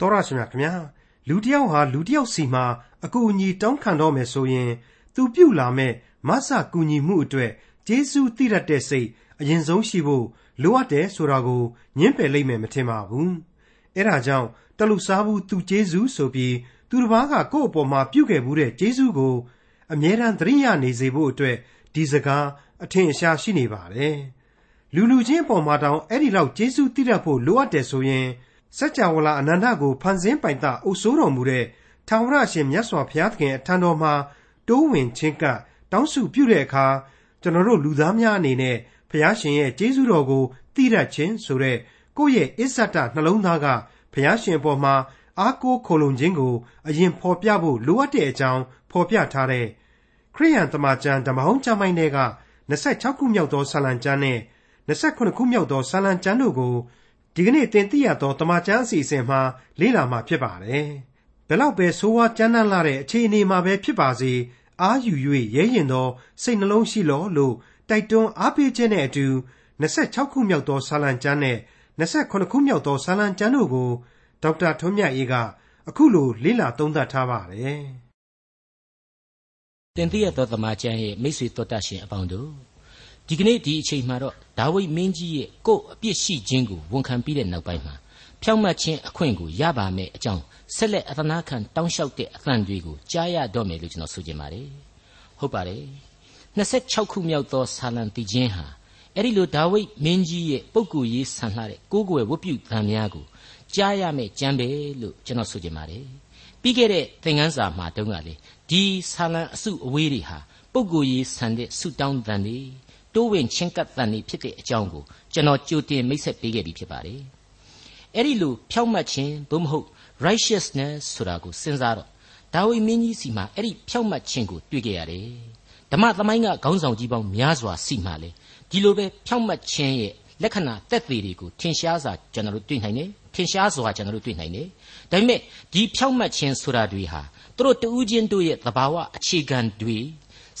တော်ရရှိမြခင်ဗျာလူတစ်ယောက်ဟာလူတစ်ယောက်စီမှာအကူအညီတောင်းခံတော့မယ်ဆိုရင် သူပြုလာမဲ့မဆကူညီမှုအတွက်ဂျေစုသိရတဲ့စိတ်အရင်ဆုံးရှိဖို့လိုအပ်တယ်ဆိုတာကိုညှင်းပယ်လိုက်မယ်မထင်ပါဘူးအဲဒါကြောင့်တလူစားဘူးသူဂျေစုဆိုပြီးသူတစ်ပါးကကိုယ့်အပေါ်မှာပြုခဲ့မှုတဲ့ဂျေစုကိုအမြဲတမ်းသတိရနေစေဖို့အတွက်ဒီစကားအထင်အရှားရှိနေပါတယ်လူလူချင်းအပေါ်မှာတောင်အဲ့ဒီလောက်ဂျေစုသိရဖို့လိုအပ်တယ်ဆိုရင် စัจ java လာအနန္တကိုဖန်ဆင်းပိုင်တာအုပ်စိုးတော်မူတဲ့ထာဝရရှင်မြတ်စွာဘုရားသခင်အထံတော်မှာတိုးဝင်ချင်းကပ်တောင်းစုပြုတဲ့အခါကျွန်တော်တို့လူသားများအနေနဲ့ဘုရားရှင်ရဲ့ကျေးဇူးတော်ကိုသိရခြင်းဆိုတဲ့ကိုယ့်ရဲ့အစ္ဆတနှလုံးသားကဘုရားရှင်အပေါ်မှာအားကိုးခိုလုံခြင်းကိုအရင်ဖော်ပြဖို့လိုအပ်တဲ့အကြောင်းဖော်ပြထားတဲ့ခရိယန်တမန်ကျမ်းဓမ္မဟောင်းကျမ်းပိုင်းတွေက26ခုမြောက်သောဆာလံကျမ်းနဲ့29ခုမြောက်သောဆာလံကျမ်းတို့ကို ဒီကနေ့သင်သိရသောတမန်ကျမ်းအစီအစဉ်မှာလေ့လာမှာဖြစ်ပါတယ်။ဘယ်တော့ပဲဆိုးဝါးကြမ်းတမ်းလာတဲ့အခြေအနေမှာပဲဖြစ်ပါစေအာယူ၍ရဲရင်သောစိတ်နှလုံးရှိလောလို့တိုက်တွန်းအားပေးခြင်းနဲ့အတူ26ခုမြောက်သောဆာလံကျမ်းနဲ့28ခုမြောက်သောဆာလံကျမ်းတို့ကိုဒေါက်တာထွန်းမြတ်အေးကအခုလိုလေ့လာသုံးသပ်ထားပါတယ်။တင်ပြရသောတမန်ကျမ်းရဲ့မိတ်ဆွေတော်တတ်ရှင်အပေါင်းတို့ ဒီကနေ့ဒီအချိန်မှာတော့ဒါဝိမင်းကြီးရဲ့ကိုယ့်အပြစ်ရှိခြင်းကိုဝန်ခံပြီးတဲ့နောက်ပိုင်းမှာဖြောင့်မတ်ခြင်းအခွင့်ကိုရပါမယ်အကြောင်းဆက်လက်အသနာခံတောင်းလျှောက်တဲ့အသံတွေကိုကြားရတော့မယ်လို့ကျွန်တော်ဆိုချင်ပါတယ်ဟုတ်ပါတယ်26ခုမြောက်သောဆာလံတီချင်းဟာအဲ့ဒီလိုဒါဝိမင်းကြီးရဲ့ပုဂ္ဂိုလ်ရေးဆန်လှတဲ့ကိုးကွယ်ဝတ်ပြုသံများကိုကြားရမယ်ကြံပဲလို့ကျွန်တော်ဆိုချင်ပါတယ်ပြီးခဲ့တဲ့သင်ခန်းစာမှာတုန်းကလေဒီဆာလံအစုအဝေးတွေဟာပုဂ္ဂိုလ်ရေးဆန်တဲ့ဆုတောင်းသံတွေ တိုးဝင်ချင်းကပ်တန်နေဖြစ်တဲ့အကြောင်းကိုကျွန်တော်ကြိုတင်မိတ်ဆက်ပေးခဲ့ပြီးဖြစ်ပါတယ်။အဲ့ဒီလိုဖြောက်မှတ်ခြင်းသို့မဟုတ် righteousness ဆိုတာကိုစဉ်းစားတော့ဒါဝိမင်းကြီးစီမှာအဲ့ဒီဖြောက်မှတ်ခြင်းကိုတွေ့ခဲ့ရတယ်။ဓမ္မသမိုင်းကခေါင်းဆောင်ကြီးပေါင်းများစွာစီမှာလေဒီလိုပဲဖြောက်မှတ်ခြင်းရဲ့လက္ခဏာတက်သေးတွေကိုထင်ရှားစွာကျွန်တော်တို့တွေ့နိုင်တယ်။ထင်ရှားစွာကျွန်တော်တို့တွေ့နိုင်တယ်။ဒါပေမဲ့ဒီဖြောက်မှတ်ခြင်းဆိုတာတွေဟာသူတို့တူးချင်းတို့ရဲ့သဘာဝအခြေခံတွေ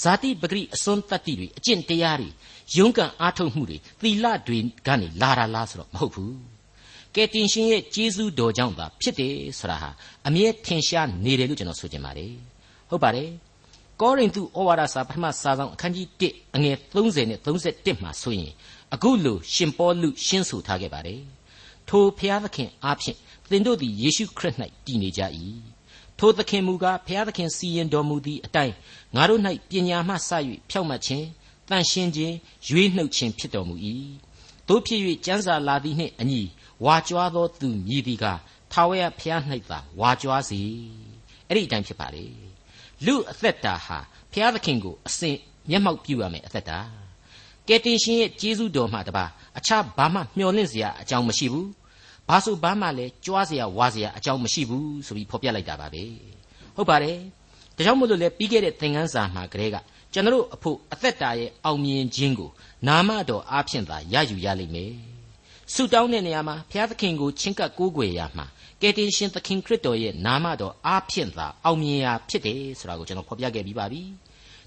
ဇာတိပဂရိအစွန်းတတ္တိတွေအကျင့်တရားတွေရုန်းကန်အားထုတ်မှုတွေသီလတွေကနေလာတာလားဆိုတော့မဟုတ်ဘူးကဲတင်ရှင်ရဲ့ကျေးဇူးတော်ကြောင့်သာဖြစ်တယ်ဆိုတာဟာအမြဲထင်ရှားနေတယ်လို့ကျွန်တော်ဆိုချင်ပါတယ်ဟုတ်ပါတယ်ကောရိန္သုဩဝါဒစာပထမစာဆောင်အခန်းကြီး1အငယ်30နဲ့31မှာဆိုရင်အခုလိုရှင်ပေါလုရှင်းဆိုထားခဲ့ပါတယ်ထိုဖျားသခင်အားဖြင့်သင်တို့သည်ယေရှုခရစ်၌တည်နေကြ၏ ထိုသခင်မူကားဖျားသခင်စီရင်တော်မူသည့်အတိုင်းငါတို့၌ပညာမှစ၍ဖြောက်မှတ်ခြင်းတန်ရှင်းခြင်းရွေးနှုတ်ခြင်းဖြစ်တော်မူ၏တို့ဖြစ်၍ကျမ်းစာလာသည်နှင့်အညီဝါကြွားသောသူမြည်သည်ကထာဝရဘုရား၌သာဝါကြွားစေအဲ့ဒီအတိုင်းဖြစ်ပါလေလူအသက်တာဟာဘုရားသခင်ကိုအစဉ်မျက်မှောက်ပြုရမယ်အသက်တာကယ်တင်ရှင်ရဲ့ကျေးဇူးတော်မှတပါအခြားဘာမှမျှော်လင့်စရာအကြောင်းမရှိဘူး ဘာဆိုဘာမှလည်းကြွားစရာဝါစရာအကြောင်းမရှိဘူးဆိုပြီးဖော်ပြလိုက်တာပါပဲဟုတ်ပါတယ်ဒါကြောင့်မို့လို့လေပြီးခဲ့တဲ့သင်ခန်းစာမှာကလေးကကျွန်တော်အဖို့အသက်တာရဲ့အောင်မြင်ခြင်းကိုနာမတော်အားဖြင့်သာရယူရလိမ့်မယ်ဆုတောင်းတဲ့နေရာမှာဘုရားသခင်ကိုချင့်ကပ်ကိုးကွယ်ရမှာကယ်တင်ရှင်သခင်ခရစ်တော်ရဲ့နာမတော်အားဖြင့်သာအောင်မြင်ရာဖြစ်တယ်ဆိုတာကိုကျွန်တော်ဖော်ပြခဲ့ပြီးပါပြီ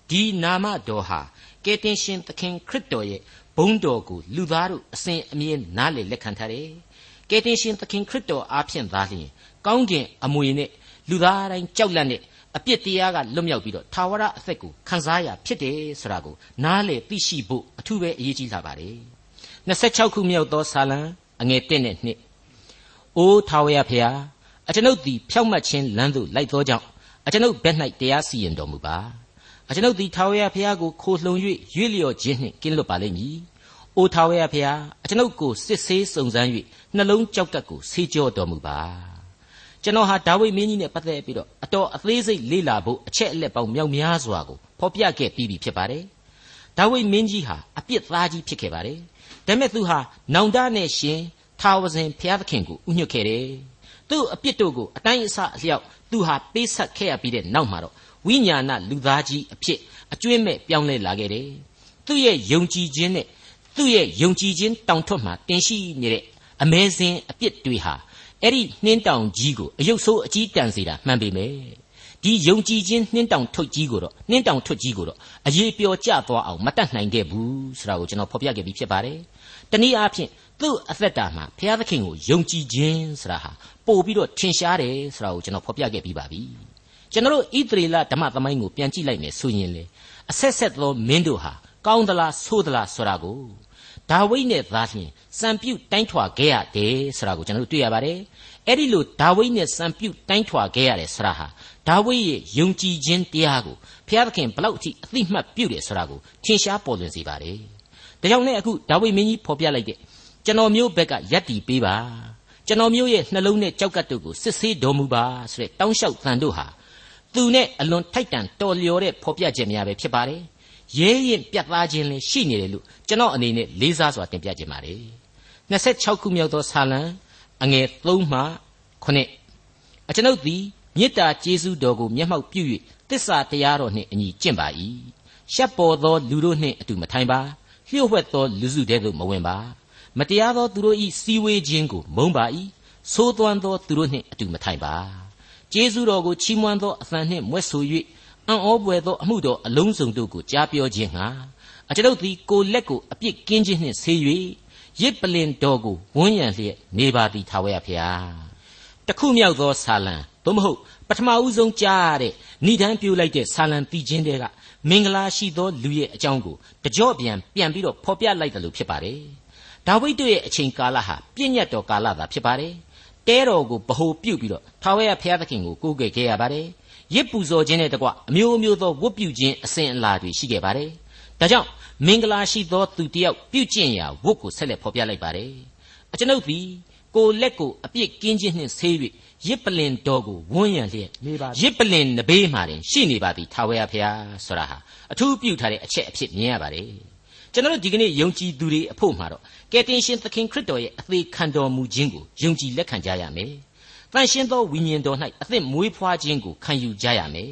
ဒီနာမတော်ဟာကယ်တင်ရှင်သခင်ခရစ်တော်ရဲ့ဘုန်းတော်ကိုလူသားတို့အစဉ်အမြဲနားလည်လက်ခံထားတယ်က ယ်တင်ရှင်သခင်ခရစ်တော်အားဖြင့်သာလျှင်ကောင်းကင်အမွေနဲ့လူသားတိုင်းကြောက်လန့်တဲ့အပြစ်တရားကလွတ်မြောက်ပြီးတော့ထာဝရအသက်ကိုခံစားရဖြစ်တယ်ဆိုတာကိုနားလေသိရှိဖို့အထူးပဲအရေးကြီးလာပါတယ်26ခုမြောက်သောဆာလံအငယ်1နဲ့2အိုးထာဝရဖျားအကျွန်ုပ်သည်ဖြောက်မှတ်ခြင်းလမ်းသို့လိုက်သောကြောင့်အကျွန်ုပ်ဘက်၌တရားစီရင်တော်မူပါအကျွန်ုပ်သည်ထာဝရဖျားကိုခိုလှုံ၍ရွေ့လျော်ခြင်းနှင့်ကင်းလွတ်ပါလိမ့်မည် အိုထာဝရဖျားအကျွန်ုပ်ကိုစစ်ဆေးစုံစမ်း၍နှလုံးကြောက်ကပ်ကိုဆေးကြောတော်မူပါကျွန်တော်ဟာဒါဝိဒ်မင်းကြီးနဲ့ပတ်သက်ပြီးတော့အတော်အသေးစိတ်လေ့လာဖို့အချက်အလက်ပေါင်းမြောက်များစွာကိုဖော်ပြခဲ့ပြီးပြီဖြစ်ပါတယ်။ဒါဝိဒ်မင်းကြီးဟာအပြစ်သားကြီးဖြစ်ခဲ့ပါတယ်။ဒါပေမဲ့သူဟာနောင်တနဲ့ရှင်ထာဝစဉ်ဘုရားသခင်ကိုဥညွတ်ခဲ့တယ်။သူ့အပြစ်တို့ကိုအတိုင်းအဆအလျောက်သူဟာပေးဆက်ခဲ့ရပြီးတဲ့နောက်မှာတော့ဝိညာဏလူသားကြီးအဖြစ်အကျွင့်မဲ့ပြောင်းလဲလာခဲ့တယ်။သူ့ရဲ့ယုံကြည်ခြင်းနဲ့ သူ့ရဲ့ယုံကြည်ခြင်းတောင်ထွတ်မှာတင်ရှိနေတဲ့အမဲစင်အပြစ်တွေဟာအဲ့ဒီနှင်းတောင်ကြီးကိုအယုတ်ဆိုးအကြီးတန်စေတာမှန်ပေမဲ့ဒီယုံကြည်ခြင်းနှင်းတောင်ထုတ်ကြီးကိုတော့နှင်းတောင်ထုတ်ကြီးကိုတော့အရေးပျော်ကျသွားအောင်မတတ်နိုင်ခဲ့ဘူးဆိုတာကိုကျွန်တော်ဖော်ပြခဲ့ပြီးဖြစ်ပါတယ်။ဒတနည်းအားဖြင့်သူ့အသက်တာမှာဘုရားသခင်ကိုယုံကြည်ခြင်းဆိုတာဟာပို့ပြီးတော့ထင်ရှားတယ်ဆိုတာကိုကျွန်တော်ဖော်ပြခဲ့ပြီးပါပြီကျွန်တော်တို့ဣသရေလဓမ္မသမိုင်းကိုပြန်ကြည့်လိုက်မယ်ဆိုရင်လေအဆက်ဆက်သောမင်းတို့ဟာ ကောင်းသလားဆိုးသလားဆိုတာကိုဒါဝိဒ်နဲ့သားလျှင်စံပြုတ်တိုင်းထွာခဲ့ရတယ်ဆိုတာကိုကျွန်တော်တို့တွေ့ရပါတယ်အဲ့ဒီလိုဒါဝိဒ်နဲ့စံပြုတ်တိုင်းထွာခဲ့ရတယ်ဆိုတာဟာဒါဝိဒ်ရဲ့ယုံကြည်ခြင်းတရားကိုဘုရားသခင်ဘလောက်အထိအသိမှတ်ပြုတယ်ဆိုတာကိုထင်ရှားပေါ်လွင်စေပါတယ်ဒါကြောင့်လည်းအခုဒါဝိဒ်မင်းကြီးဖော်ပြလိုက်တဲ့ကျွန်တော်မျိုးဘက်ကယက်တီပေးပါကျွန်တော်မျိုးရဲ့နှလုံးနဲ့ကြောက်ကတ်တို့ကိုစစ်ဆေးတော်မူပါဆိုတဲ့တောင်းလျှောက်သံတို့ဟာသူနဲ့အလွန်ထိုက်တန်တော်လျော်တဲ့ဖော်ပြချက်များပဲဖြစ်ပါတယ် ရဲရင်ပြတ်သားခြင်းလည်းရှိနေတယ်လို့ကျွန်တော်အနေနဲ့လေးစားစွာတင်ပြခြင်းပါတယ်26ခုမြောက်သောဆာလံအငယ်3မှ9အကျွန်ုပ်သည်မေတ္တာကျေးဇူးတော်ကိုမျက်မှောက်ပြု၍တစ္ဆာတရားတော်နှင့်အညီကျင့်ပါ၏ရှက်ပေါ်သောလူတို့နှင့်အတူမထိုင်ပါလျှို့ဝှက်သောလူစုတဲသို့မဝင်ပါမတရားသောသူတို့၏စီဝေးခြင်းကိုမုန်းပါ၏သိုးသွမ်းသောသူတို့နှင့်အတူမထိုင်ပါကျေးဇူးတော်ကိုချီးမွမ်းသောအသံနှင့်မွဲ့ဆို၍ အံ့ဩပွေသောအမှုတော်အလုံးစုံတို့ကိုကြားပြောခြင်းငှာအကျွန်ုပ်သည်ကိုလက်ကိုအပြစ်ကင်းခြင်းနှင့်ဆေး၍ရစ်ပလင်တော်ကိုဝန်းရံလျက်နေပါသည်ထာဝရဘုရားတခုမြောက်သောဆာလံသို့မဟုတ်ပထမဦးဆုံးကြားရတဲ့ဏိဒန်းပြိုလိုက်တဲ့ဆာလံတီချင်းတဲကမင်္ဂလာရှိသောလူရဲ့အကြောင်းကိုတကြော့ပြန်ပြန်ပြီးတော့ဖော်ပြလိုက်တယ်လို့ဖြစ်ပါတယ်ဒါဝိဒ်တို့ရဲ့အချိန်ကာလဟာပြည့်ညတ်တော်ကာလသာဖြစ်ပါတယ်တဲတော်ကိုဗဟိုပြုတ်ပြီးတော့ထာဝရဘုရားသခင်ကိုကိုးကွယ်ခဲ့ရပါတယ် ရစ်ပူဇော်ခြင်းနဲ့တကွအမျိုးမျိုးသောဝတ်ပြုခြင်းအစဉ်အလာတွေရှိခဲ့ပါတယ်ဒါကြောင့်မင်္ဂလာရှိသောသူတယောက်ပြုကျင့်ရာဝတ်ကိုဆက်လက်ဖော်ပြလိုက်ပါတယ်အကျွန်ုပ်သည်ကိုလက်ကိုအပြစ်ကင်းခြင်းနှင့်ဆေး၍ရစ်ပလင်တော်ကိုဝန်းရံလျက်ရစ်ပလင်နဘေးမှတင်ရှိနေပါသည်ထာဝရဘုရားဆိုတာဟာအထူးပြုထားတဲ့အချက်အဖြစ်မြင်ရပါတယ်ကျွန်တော်တို့ဒီကနေ့ယုံကြည်သူတွေအဖို့မှာတော့ကယ်တင်ရှင်သခင်ခရစ်တော်ရဲ့အသေးခံတော်မူခြင်းကိုယုံကြည်လက်ခံကြရမယ် တန်ရှင်းသောဝိညာဉ်တော်၌အသက်မွေးဖွားခြင်းကိုခံယူကြရမယ်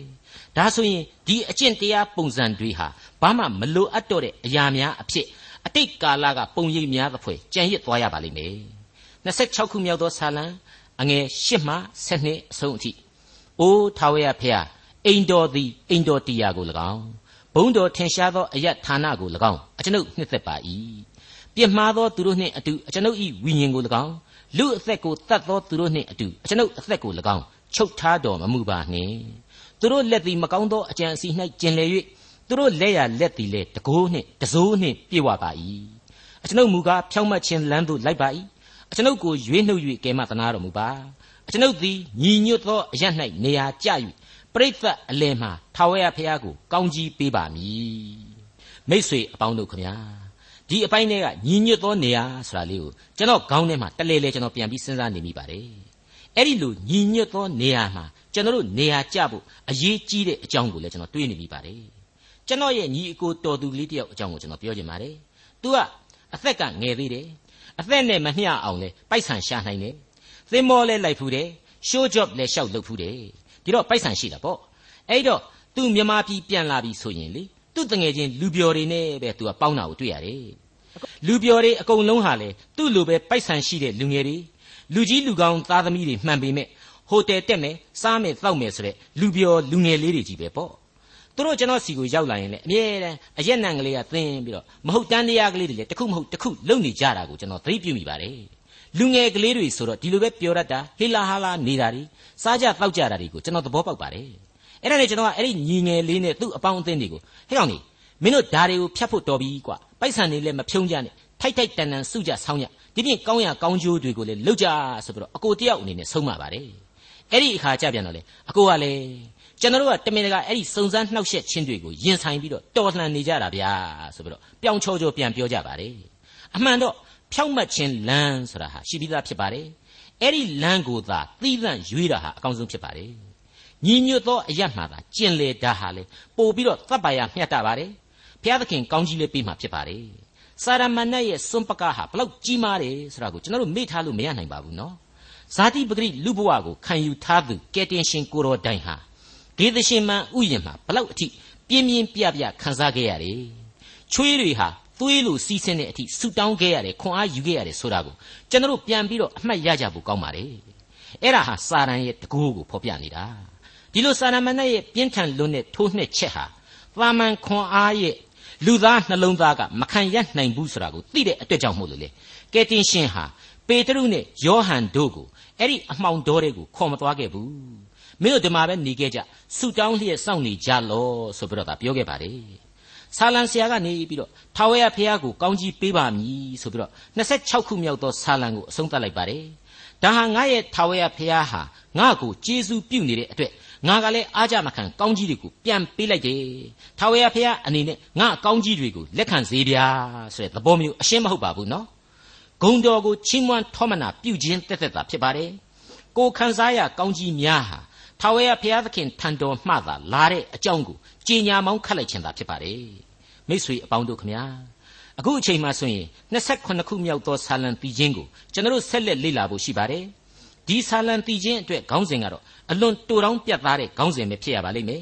ဒါဆိုရင်ဒီအကျင့်တရားပုံစံတွေဟာဘာမှမလိုအပ်တော့တဲ့အရာများအဖြစ်အတိတ်ကာလကပုံရိပ်များသဖွယ်ကြံရစ်သွားရပါလိမ့်မယ်26ခုမြောက်သောဆာလံအငယ်8မှ12အဆုံးအထိအိုးထာဝရဖျားအိမ်တော်သည်အိမ်တော်တရားကို၎င်းဘုံတော်ထင်ရှားသောအယတ်ဌာနကို၎င်းအကျွန်ုပ်နှစ်သက်ပါ၏ပြစ်မှားသောသူတို့နှင့်အတူအကျွန်ုပ်၏ဝိညာဉ်ကို၎င်း လူအသက်ကိုတတ်သောသူတို့နှင့်အတူအကျွန်ုပ်အသက်ကို၎င်းချုပ်ထားတော်မမူပါနှင့်သူတို့လက်သည်မကောင်းသောအကြံအစီ၌ကျင်လည်၍သူတို့လက်ရလက်သည်လည်းတကိုးနှင့်တစိုးနှင့်ပြေဝပါ၏အကျွန်ုပ်မူကားဖြောင့်မတ်ခြင်းလမ်းသို့လိုက်ပါ၏အကျွန်ုပ်ကိုရွေးနှုတ်၍ကဲမသနာတော်မူပါအကျွန်ုပ်သည်ညီညွတ်သောအရ၌နေရာကျ၍ပရိသတ်အလယ်မှာထာဝရဘုရားကိုကောင်းကြီးပေးပါမည်မိษွေအပေါင်းတို့ခမညာ ဒီအပိုင်းတွေကညီညွတ်သောနေရာဆိုတာလေးကိုကျွန်တော်ခေါင်းထဲမှာတလဲလဲကျွန်တော်ပြန်ပြီးစဉ်းစားနေမိပါတယ်အဲ့ဒီလိုညီညွတ်သောနေရာမှာကျွန်တော်တို့နေရာကျဖို့အရေးကြီးတဲ့အကြောင်းကိုလည်းကျွန်တော်တွေးနေမိပါတယ်ကျွန်တော်ရဲ့ညီအကိုတော်သူလေးတယောက်အကြောင်းကိုကျွန်တော်ပြောချင်ပါတယ်သူကအသက်ကငယ်သေးတယ်အသက်နဲ့မမျှအောင်လဲပိုက်ဆံရှာနိုင်တယ်သင်္ဘောလဲလိုက်ဖူးတယ်ရှိုးဂျော့လဲရှောက်လုပ်ဖူးတယ်ဒီတော့ပိုက်ဆံရှိတာပေါ့အဲ့တော့သူမြန်မာပြည်ပြန်လာပြီဆိုရင်လေ သူ့တငယ်ချင်းလူပျော်တွေနဲ့ပဲသူကပေါင်းတာကိုတွေ့ရတယ်လူပျော်တွေအကုန်လုံးဟာလေသူ့လိုပဲပိုက်ဆံရှိတဲ့လူငယ်တွေလူကြီးလူကောင်းသားသမီးတွေမှန်ပေမဲ့ဟိုတယ်တက်မယ်စားမယ်တောက်မယ်ဆိုတဲ့လူပျော်လူငယ်လေးတွေကြီးပဲပေါ့သူတို့ကျွန်တော်စီကိုရောက်လာရင်လည်းအမြဲတမ်းအရက်နံကလေးကသင်းပြီးတော့မဟုတ်တန်းတရားကလေးတွေလည်းတစ်ခုမဟုတ်တစ်ခုလုံနေကြတာကိုကျွန်တော်သတိပြုမိပါတယ်လူငယ်ကလေးတွေဆိုတော့ဒီလိုပဲပြောရတာဟေလာဟာလာနေတာတွေစားကြတောက်ကြတာတွေကိုကျွန်တော်သဘောပေါက်ပါတယ် အဲ့ဒါနဲ့ကျွန်တော်ကအဲ့ဒီညီငယ်လေးနဲ့သူ့အပေါင်းအသင်းတွေကိုဟဲ့ကောင်ကြီးမင်းတို့ဓာတွေကိုဖြတ်ဖို့တော်ပြီကွာပိုက်ဆံတွေလည်းမဖြုံးကြနဲ့ထိုက်ထိုက်တန်တန်စုကြဆောင်းကြဒီပြင်ကောင်းရကောင်းကျိုးတွေကိုလည်းလုပ်ကြဆိုပြီးတော့အကိုတယောက်အနေနဲ့ဆုံးမပါတယ်အဲ့ဒီအခါကျပြန်တော့လေအကိုကလည်းကျွန်တော်တို့ကတမင်တကာအဲ့ဒီစုံစမ်းနှောက်ယှက်ခြင်းတွေကိုရင်ဆိုင်ပြီးတော့တော်လှန်နေကြတာဗျာဆိုပြီးတော့ပြောင်းချောချောပြန်ပြောကြပါတယ်အမှန်တော့ဖြောက်မှတ်ခြင်းလမ်းဆိုတာဟာရှိပြီးသားဖြစ်ပါတယ်အဲ့ဒီလမ်းကိုသာသီးသန့်ရွေးတာဟာအကောင်းဆုံးဖြစ်ပါတယ် ညီညွတ်သောအရတ်မှာသာကျင်လေတာဟာလေပို့ပြီးတော့သတ်ပါရမျှတပါတယ်ဘုရားသခင်ကောင်းကြီးလေးပေးမှာဖြစ်ပါတယ်စာရမဏေရဲ့စွန့်ပကားဟာဘလောက်ကြီးမားတယ်ဆိုတာကိုကျွန်တော်တို့မေ့ထားလို့မရနိုင်ပါဘူးနော်ဇာတိပဂရိလူဘဝကိုခံယူထားသူကယ်တင်ရှင်ကိုတော်တိုင်ဟာဒေသရှင်မန်ဥယျာဉ်မှာဘလောက်အထိပြင်းပြင်းပြပြခံစားခဲ့ရတယ်ချွေးတွေဟာသွေးလိုစီးဆင်းတဲ့အထိဆူတောင်းခဲ့ရတယ်ခွန်အားယူခဲ့ရတယ်ဆိုတာကိုကျွန်တော်တို့ပြန်ပြီးတော့အမှတ်ရကြဖို့ကောင်းပါတယ်အဲ့ဒါဟာစာရန်ရဲ့တကူကိုဖော်ပြနေတာ ဒီလိုစာရမဏေရဲ့ပြင်းထန်လွန်းတဲ့ထိုးနှက်ချက်ဟာသာမန်ခွန်အားရဲ့လူသားနှလုံးသားကမခံရနိုင်ဘူးဆိုတာကိုသိတဲ့အတွက်ကြောင့်မို့လို့လေကယ်တင်ရှင်ဟာပေတရုနဲ့ယောဟန်တို့ကိုအဲ့ဒီအမှောင်တော်တွေကိုခေါ်မသွားခဲ့ဘူးမင်းတို့ဒီမှာပဲနေခဲ့ကြဆူတောင်းလျက်စောင့်နေကြလောဆိုပြီးတော့ဒါပြောခဲ့ပါတယ်ဆာလံဆရာကနေပြီးတော့ထာဝရဘုရားကိုကောင်းကြီးပေးပါမည်ဆိုပြီးတော့26ခုမြောက်သောဆာလံကိုအဆုံးသတ်လိုက်ပါတယ်ဒါဟာငါရဲ့ထာဝရဘုရားဟာငါ့ကိုကျေးဇူးပြုနေတဲ့အတွက် ငါကလည်းအားကြမခံကောင်းကြီးတွေကိုပြန်ပေးလိုက်တယ်ထာဝရဘုရားအနေနဲ့ငါကောင်းကြီးတွေကိုလက်ခံစေဗျာဆိုတဲ့သဘောမျိုးအရှင်းမဟုတ်ပါဘူးနော်ဂုံတော်ကိုချီးမွမ်းထောမနာပြုခြင်းတက်တက်တာဖြစ်ပါတယ်ကိုခံစားရကောင်းကြီးများဟာထာဝရဘုရားသခင်ထံတော်မှသာလာတဲ့အကြောင်းကိုကြေညာမောင်းခတ်လိုက်ခြင်းသာဖြစ်ပါတယ်မိတ်ဆွေအပေါင်းတို့ခမညာအခုအချိန်မှဆိုရင်28ခုမြောက်သောဆာလံတီချင်းကိုကျွန်တော်ဆက်လက်လေ့လာဖို့ရှိပါတယ်ဒီဆာလံတီချင်းအတွက်ခေါင်းစဉ်ကတော့ အလွန်တူတောင်းပြတ်သားတဲ့ခေါင်းစဉ်ပဲဖြစ်ရပါလိမ့်မယ်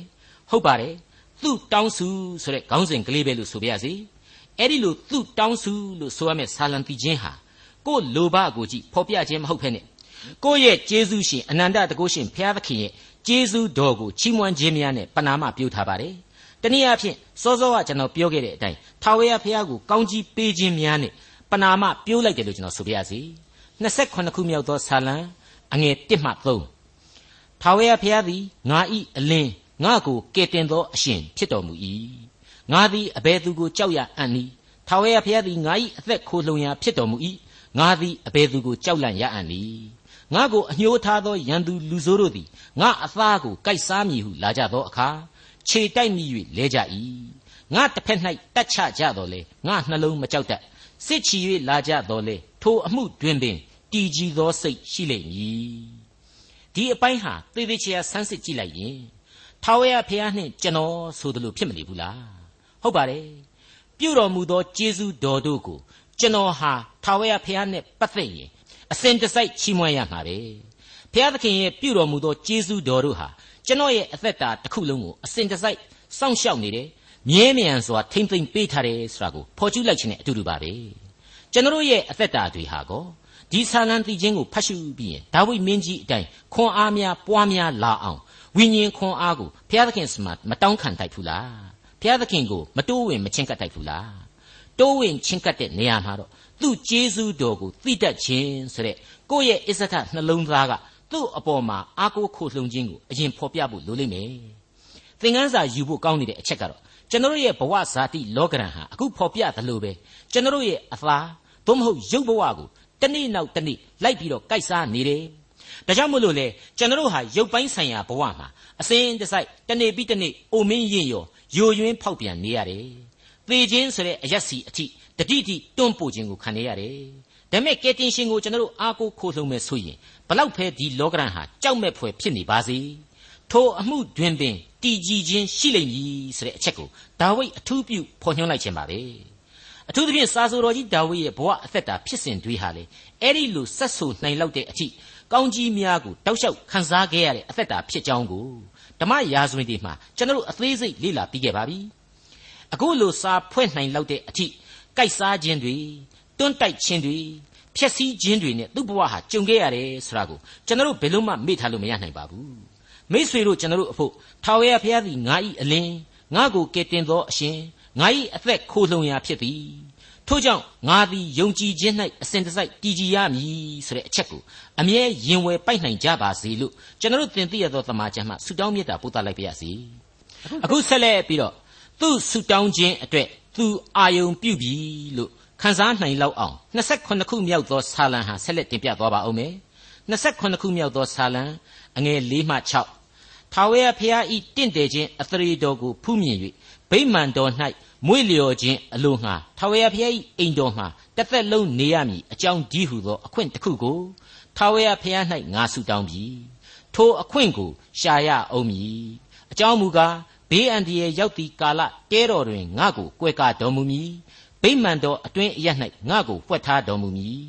ဟုတ်ပါတယ်သူ့တောင်းစုဆိုတဲ့ခေါင်းစဉ်ကလေးပဲလို့ဆိုပြရစီအဲ့ဒီလိုသူ့တောင်းစုလို့ဆိုရမယ့်ဆာလံတီချင်းဟာကို့လိုဘကိုကြည့်ဖော်ပြခြင်းမဟုတ်ဖ ೇನೆ ကိုယ့်ရဲ့ကျေးဇူးရှင်အနန္တတကုရှင်ဘုရားသခင်ရဲ့ကျေးဇူးတော်ကိုချီးမွမ်းခြင်းများနဲ့ပဏာမပြုထားပါတယ်တနည်းအားဖြင့်စောစောကကျွန်တော်ပြောခဲ့တဲ့အတိုင်းထာဝရဘုရားကိုကောင်းကြီးပေးခြင်းများနဲ့ပဏာမပြုလိုက်တယ်လို့ကျွန်တော်ဆိုပြရစီ28ခုမြောက်သောဆာလံအငယ်1မှ3 ထာဝရဘုရားသည်ငါဤအလင်းငါကိုကယ်တင်သောအရှင်ဖြစ်တော်မူ၏ငါသည်အဘယ်သူကိုကြောက်ရအံ့နည်းထာဝရဘုရားသည်ငါ၏အသက်ခိုလှုံရာဖြစ်တော်မူ၏ငါသည်အဘယ်သူကိုကြောက်လန့်ရအံ့နည်းငါကိုအညှိုးထားသောရန်သူလူဆိုးတို့သည်ငါအသားကိုကိုက်စားမည်ဟုလာကြသောအခါခြေတိုက်မိ၍လဲကြ၏ငါတစ်ဖက်၌တက်ချကြတော်လေငါနှလုံးမကြောက်တတ်စစ်ချီ၍လာကြတော်လေထိုအမှုတွင်ပင်တည်ကြည်သောစိတ်ရှိလိမ့်မည် ဒီအပိုင်းဟာသေသေးချာဆန်းစစ်ကြည့်လိုက်ရင်ထာဝရဘုရားနှင့်ကျွန်တော်ဆိုသလိုဖြစ်မနေဘူးလားဟုတ်ပါတယ်ပြုတော်မူသောကျေးဇူးတော်တို့ကိုကျွန်တော်ဟာထာဝရဘုရားနဲ့ပတ်သက်ရင်အစဉ်တစိုက်ချီးမွမ်းရမှာပဲဘုရားသခင်ရဲ့ပြုတော်မူသောကျေးဇူးတော်တို့ဟာကျွန်တော်ရဲ့အသက်တာတစ်ခုလုံးကိုအစဉ်တစိုက်စောင့်ရှောက်နေတယ်မြဲမြံစွာထိမ့်သိမ့်ပေးထားတယ်ဆိုတာကိုဖော်ကျူးလိုက်ခြင်းနဲ့အတူတူပါပဲကျွန်တော်ရဲ့အသက်တာတွေဟာကော ဒီဆာလံတီချင်းကိုဖတ်ရှုပြီးရင်ဒါဝိမင်းကြီးအတိုင်းခွန်အားများပွားများလာအောင်ဝိညာဉ်ခွန်အားကိုဘုရားသခင်စမှာမတောင်းခံတိုက်ဘူးလားဘုရားသခင်ကိုမတိုးဝင်မချင်းကပ်တိုက်ဘူးလားတိုးဝင်ချင်းကပ်တဲ့နေရာမှာတော့သူ့ကျေးဇူးတော်ကိုသိတတ်ခြင်းဆိုတဲ့ကိုယ့်ရဲ့အစ္စဒနှလုံးသားကသူ့အပေါ်မှာအာကိုခိုလှုံခြင်းကိုအရင်ဖော်ပြဖို့လိုလိမ့်မယ်သင်ခန်းစာယူဖို့ကောင်းနေတဲ့အချက်ကတော့ကျွန်တော်ရဲ့ဘဝဇာတိလောကရန်ဟာအခုဖော်ပြသလိုပဲကျွန်တော်ရဲ့အသားသို့မဟုတ်ရုပ်ဘဝကို တနေ့နောက်တနေ့လိုက်ပြီးတော့ကြိုက်စားနေတယ်ဒါကြောင့်မို့လို့လေကျွန်တော်ဟာရုပ်ပိုင်းဆိုင်ရာဘဝမှာအစဉ်တစိုက်တနေ့ပြီးတနေ့အိုမင်းရင်ရောယိုယွင်းဖောက်ပြန်နေရတယ်သေခြင်းဆိုတဲ့အရက်စီအထိတတိတိတွန့်ပို့ခြင်းကိုခံနေရတယ်ဒါပေမဲ့ကယ်တင်ရှင်ကိုကျွန်တော်အားကိုးခိုးလှုံမဲ့ဆိုရင်ဘလောက်ဖဲဒီလောကရန်ဟာကြောက်မဲ့ဖွယ်ဖြစ်နေပါစေထိုအမှုတွင်ပင်တည်ကြည်ခြင်းရှိလိမ့်မည်ဆိုတဲ့အချက်ကိုဒါဝိဒ်အထူးပြုဖော်ညွှန်းလိုက်ခြင်းပါပဲ အထူးသဖြင့်စာဆိုတော်ကြီးဒါဝိဒ်ရဲ့ဘဝအသက်တာဖြစ်စဉ်တွေဟာလေအဲ့ဒီလိုဆက်ဆူနိုင်လောက်တဲ့အထိကောင်းကြီးများကိုတောက်လျှောက်ခန်းစားခဲ့ရတဲ့အသက်တာဖြစ်ကြောင်းကိုဓမ္မရာဇဝင်တွေမှာကျွန်တော်အသေးစိတ်လေ့လာပြီးခဲ့ပါပြီအခုလိုစာဖွဲ့နိုင်လောက်တဲ့အထိကြိုက်စားခြင်းတွေတွန်းတိုက်ခြင်းတွေဖျက်ဆီးခြင်းတွေနဲ့သူ့ဘဝဟာကြုံခဲ့ရတယ်ဆိုတာကိုကျွန်တော်ဘယ်လို့မှမေ့ထားလို့မရနိုင်ပါဘူးမိษွေတို့ကျွန်တော်အဖို့ထာဝရဘုရားသည်ငါ၏အလင်းငါကိုကယ်တင်သောအရှင် ငါ၏အသက်ခိုလှုံရာဖြစ်သည်ထို့ကြောင့်ငါသည်ယုံကြည်ခြင်း၌အစဉ်တစိုက်တည်ကြည်ရမည်ဆိုတဲ့အချက်ကိုအမြဲရင်ဝယ်ပိုက်နိုင်ကြပါစေလို့ကျွန်တော်သင်သိရသောသမာကျမ်းမှဆုတောင်းမေတ္တာပို့သလိုက်ပါရစေအခုဆက်လက်ပြီးတော့သူ့ဆုတောင်းခြင်းအတွက်သူအာယုံပြုပြီလို့ခန်းစားနိုင်လောက်အောင်28ခုမြောက်သောဆာလံဟာဆက်လက်တင်ပြသွားပါဦးမယ်28ခုမြောက်သောဆာလံအငယ်၄မှ6ထာဝရဘုရားဤတင့်တယ်ခြင်းအသရေတော်ကိုဖူးမြင်၍ ဗိမာန်တော်၌မွေ့လျော်ခြင်းအလိုငှာထာဝရဘုရား၏အိမ်တော်မှာတစ်သက်လုံးနေရမည်အကြောင်းဒီဟုသောအခွင့်တစ်ခုကိုထာဝရဘုရား၌ငါဆုတောင်းပြီထိုအခွင့်ကိုရှာရအောင်မည်အကြောင်းမူကားဘေးအန္တရာယ်ရောက်သည့်ကာလတဲတော်တွင်ငါ့ကိုကွယ်ကာတော်မူမည်ဗိမာန်တော်အတွင်းအရ၌ငါ့ကိုဖွက်ထားတော်မူမည်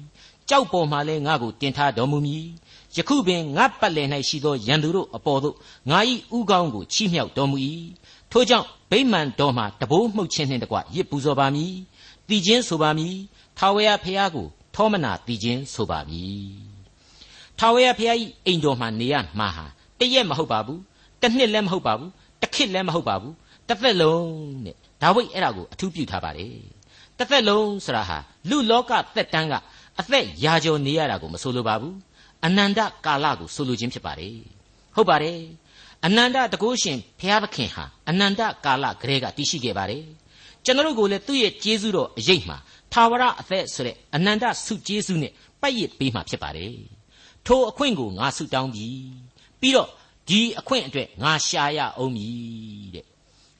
ကြောက်ပေါ်မှလည်းငါ့ကိုတင်ထားတော်မူမည်ယခုပင်ငါပတ်လည်၌ရှိသောရန်သူတို့အပေါ်သို့ငါ၏ဥကောင်းကိုချီးမြှောက်တော်မူ၏ ထို့ကြောင့်ဗိမာန်တော်မှာတဘိုးမှုတ်ခြင်းနှင့်တကွရစ်ပူဇော်ပါမည်တည်ခြင်းဆိုပါမည်ထာဝရဘုရားကိုထောမနာတည်ခြင်းဆိုပါမည်ထာဝရဘုရား၏အိမ်တော်မှာနေရမှာဟာတရက်မဟုတ်ပါဘူးတစ်နှစ်လည်းမဟုတ်ပါဘူးတစ်ခေတ်လည်းမဟုတ်ပါဘူးတစ်သက်လုံးတဲ့ဒါဝိဒ်အဲ့ဒါကိုအထူးပြုထားပါတယ်တစ်သက်လုံးဆိုတာဟာလူလောကသက်တမ်းကအသက်ရာကျော်နေရတာကိုမဆိုလိုပါဘူးအနန္တကာလကိုဆိုလိုခြင်းဖြစ်ပါတယ်ဟုတ်ပါတယ် အနန္တတကုရှင်ဘုရားသခင်ဟာအနန္တကာလကလေးကတည်ရှိခဲ့ပါတယ်ကျွန်တော်တို့ကိုလည်းသူ့ရဲ့ကျေးဇူးတော်အရေးမှာသာဝရအသက်ဆိုတဲ့အနန္တဆုကျေးဇူးနဲ့ပတ်ရစ်ပေးမှာဖြစ်ပါတယ်ထိုအခွင့်ကိုငါဆုတောင်းပြီပြီးတော့ဒီအခွင့်အတွက်ငါရှာရအောင်မည်တဲ့